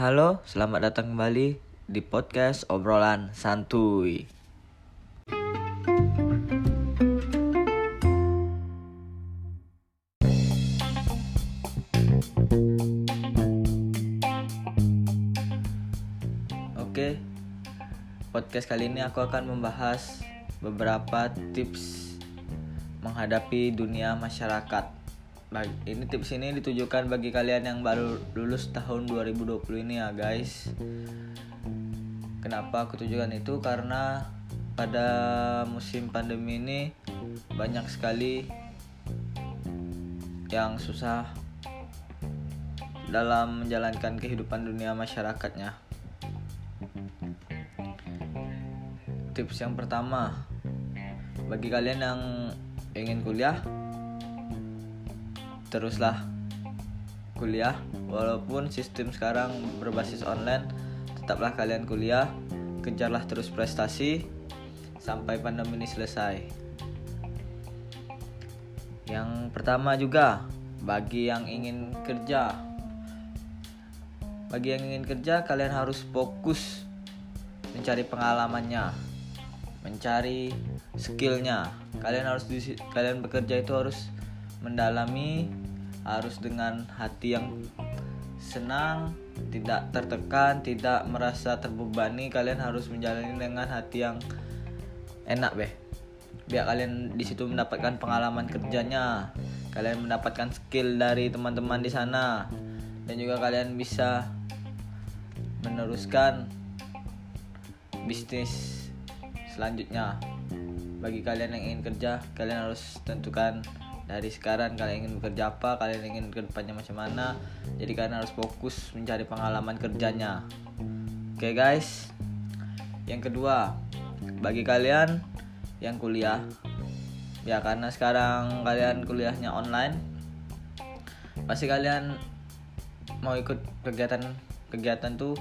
Halo, selamat datang kembali di podcast obrolan santuy. Oke, podcast kali ini aku akan membahas beberapa tips menghadapi dunia masyarakat ini tips ini ditujukan bagi kalian yang baru lulus tahun 2020 ini ya guys. Kenapa aku tujukan itu? Karena pada musim pandemi ini banyak sekali yang susah dalam menjalankan kehidupan dunia masyarakatnya. Tips yang pertama bagi kalian yang ingin kuliah teruslah kuliah. Walaupun sistem sekarang berbasis online tetaplah kalian kuliah kejarlah terus prestasi sampai pandemi ini selesai. Yang pertama juga bagi yang ingin kerja. Bagi yang ingin kerja kalian harus fokus mencari pengalamannya mencari skillnya. Kalian harus kalian bekerja itu harus mendalami harus dengan hati yang senang tidak tertekan tidak merasa terbebani kalian harus menjalani dengan hati yang enak beh. Biar kalian di situ mendapatkan pengalaman kerjanya kalian mendapatkan skill dari teman-teman di sana dan juga kalian bisa meneruskan bisnis selanjutnya. Bagi kalian yang ingin kerja kalian harus tentukan dari sekarang kalian ingin bekerja apa kalian ingin ke depannya macam mana jadi kalian harus fokus mencari pengalaman kerjanya. Oke okay, guys. Yang kedua bagi kalian yang kuliah ya karena sekarang kalian kuliahnya online pasti kalian mau ikut kegiatan kegiatan tuh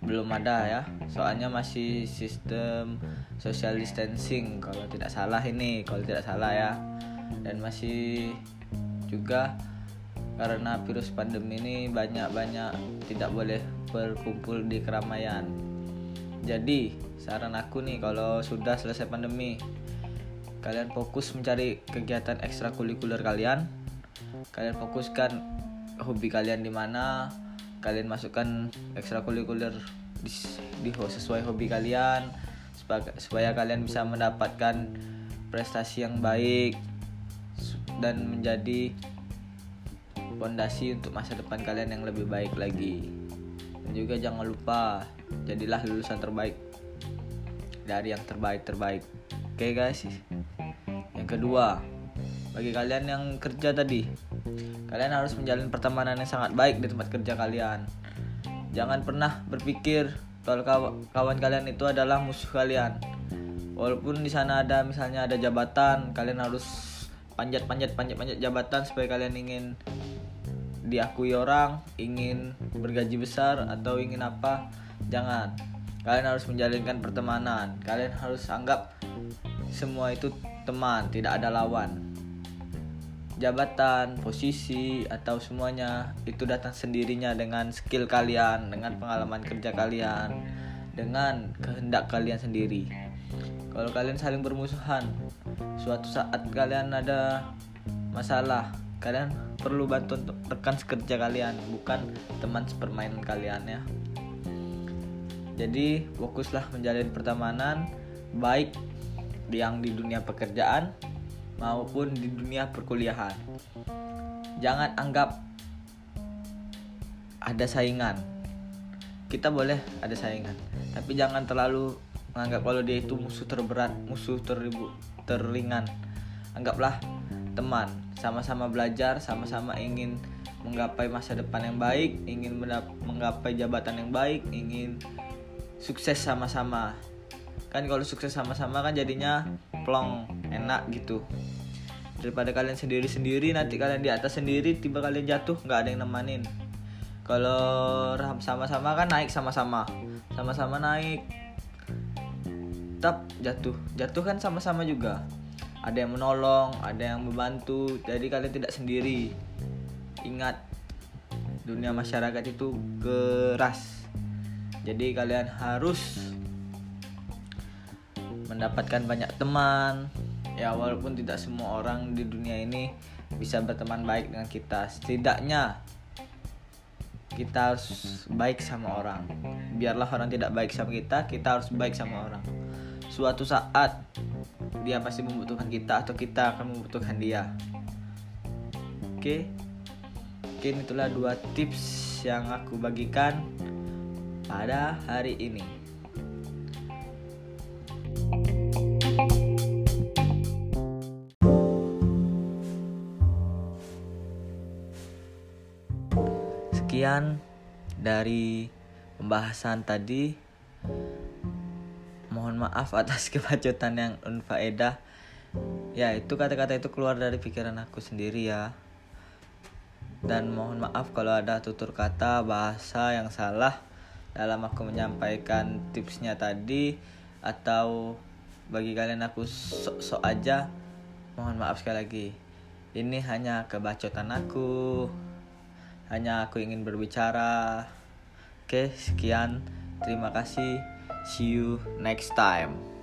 belum ada ya. Soalnya masih sistem social distancing kalau tidak salah ini kalau tidak salah ya dan masih juga karena virus pandemi ini banyak-banyak tidak boleh berkumpul di keramaian. Jadi, saran aku nih kalau sudah selesai pandemi, kalian fokus mencari kegiatan ekstrakurikuler kalian. Kalian fokuskan hobi kalian di mana, kalian masukkan ekstrakurikuler di, di sesuai hobi kalian supaya, supaya kalian bisa mendapatkan prestasi yang baik dan menjadi fondasi untuk masa depan kalian yang lebih baik lagi. Dan juga jangan lupa jadilah lulusan terbaik dari yang terbaik-terbaik. Oke guys. Yang kedua, bagi kalian yang kerja tadi, kalian harus menjalin pertemanan yang sangat baik di tempat kerja kalian. Jangan pernah berpikir kalau kawan kalian itu adalah musuh kalian. Walaupun di sana ada misalnya ada jabatan, kalian harus panjat panjat panjat panjat jabatan supaya kalian ingin diakui orang ingin bergaji besar atau ingin apa jangan. Kalian harus menjalinkan pertemanan. Kalian harus anggap semua itu teman tidak ada lawan. Jabatan posisi atau semuanya itu datang sendirinya dengan skill kalian dengan pengalaman kerja kalian dengan kehendak kalian sendiri kalau kalian saling bermusuhan suatu saat kalian ada masalah kalian perlu bantu untuk rekan sekerja kalian bukan teman sepermainan kalian ya. Jadi fokuslah menjalin pertemanan baik yang di dunia pekerjaan maupun di dunia perkuliahan. Jangan anggap ada saingan. Kita boleh ada saingan tapi jangan terlalu menganggap kalau dia itu musuh terberat musuh teribu terringan. Anggaplah teman. Sama-sama belajar sama-sama ingin menggapai masa depan yang baik ingin menggapai jabatan yang baik ingin sukses sama-sama. Kan kalau sukses sama-sama kan jadinya plong enak gitu. Daripada kalian sendiri-sendiri nanti kalian di atas sendiri tiba kalian jatuh nggak ada yang nemenin. Kalau sama-sama kan naik sama-sama. Sama-sama naik tetap jatuh. Jatuh kan sama-sama juga. Ada yang menolong ada yang membantu. Jadi kalian tidak sendiri. Ingat dunia masyarakat itu keras. Jadi kalian harus mendapatkan banyak teman. Ya walaupun tidak semua orang di dunia ini bisa berteman baik dengan kita. Setidaknya kita harus baik sama orang. Biarlah orang tidak baik sama kita kita harus baik sama orang suatu saat dia pasti membutuhkan kita atau kita akan membutuhkan dia. Oke? Mungkin itulah dua tips yang aku bagikan pada hari ini. Sekian dari pembahasan tadi. Mohon maaf atas kebacotan yang unfaedah. Ya, itu kata-kata itu keluar dari pikiran aku sendiri ya. Dan mohon maaf kalau ada tutur kata bahasa yang salah dalam aku menyampaikan tipsnya tadi atau bagi kalian aku sok-sok aja mohon maaf sekali lagi ini hanya kebacotan aku hanya aku ingin berbicara. Oke, sekian. Terima kasih. See you next time.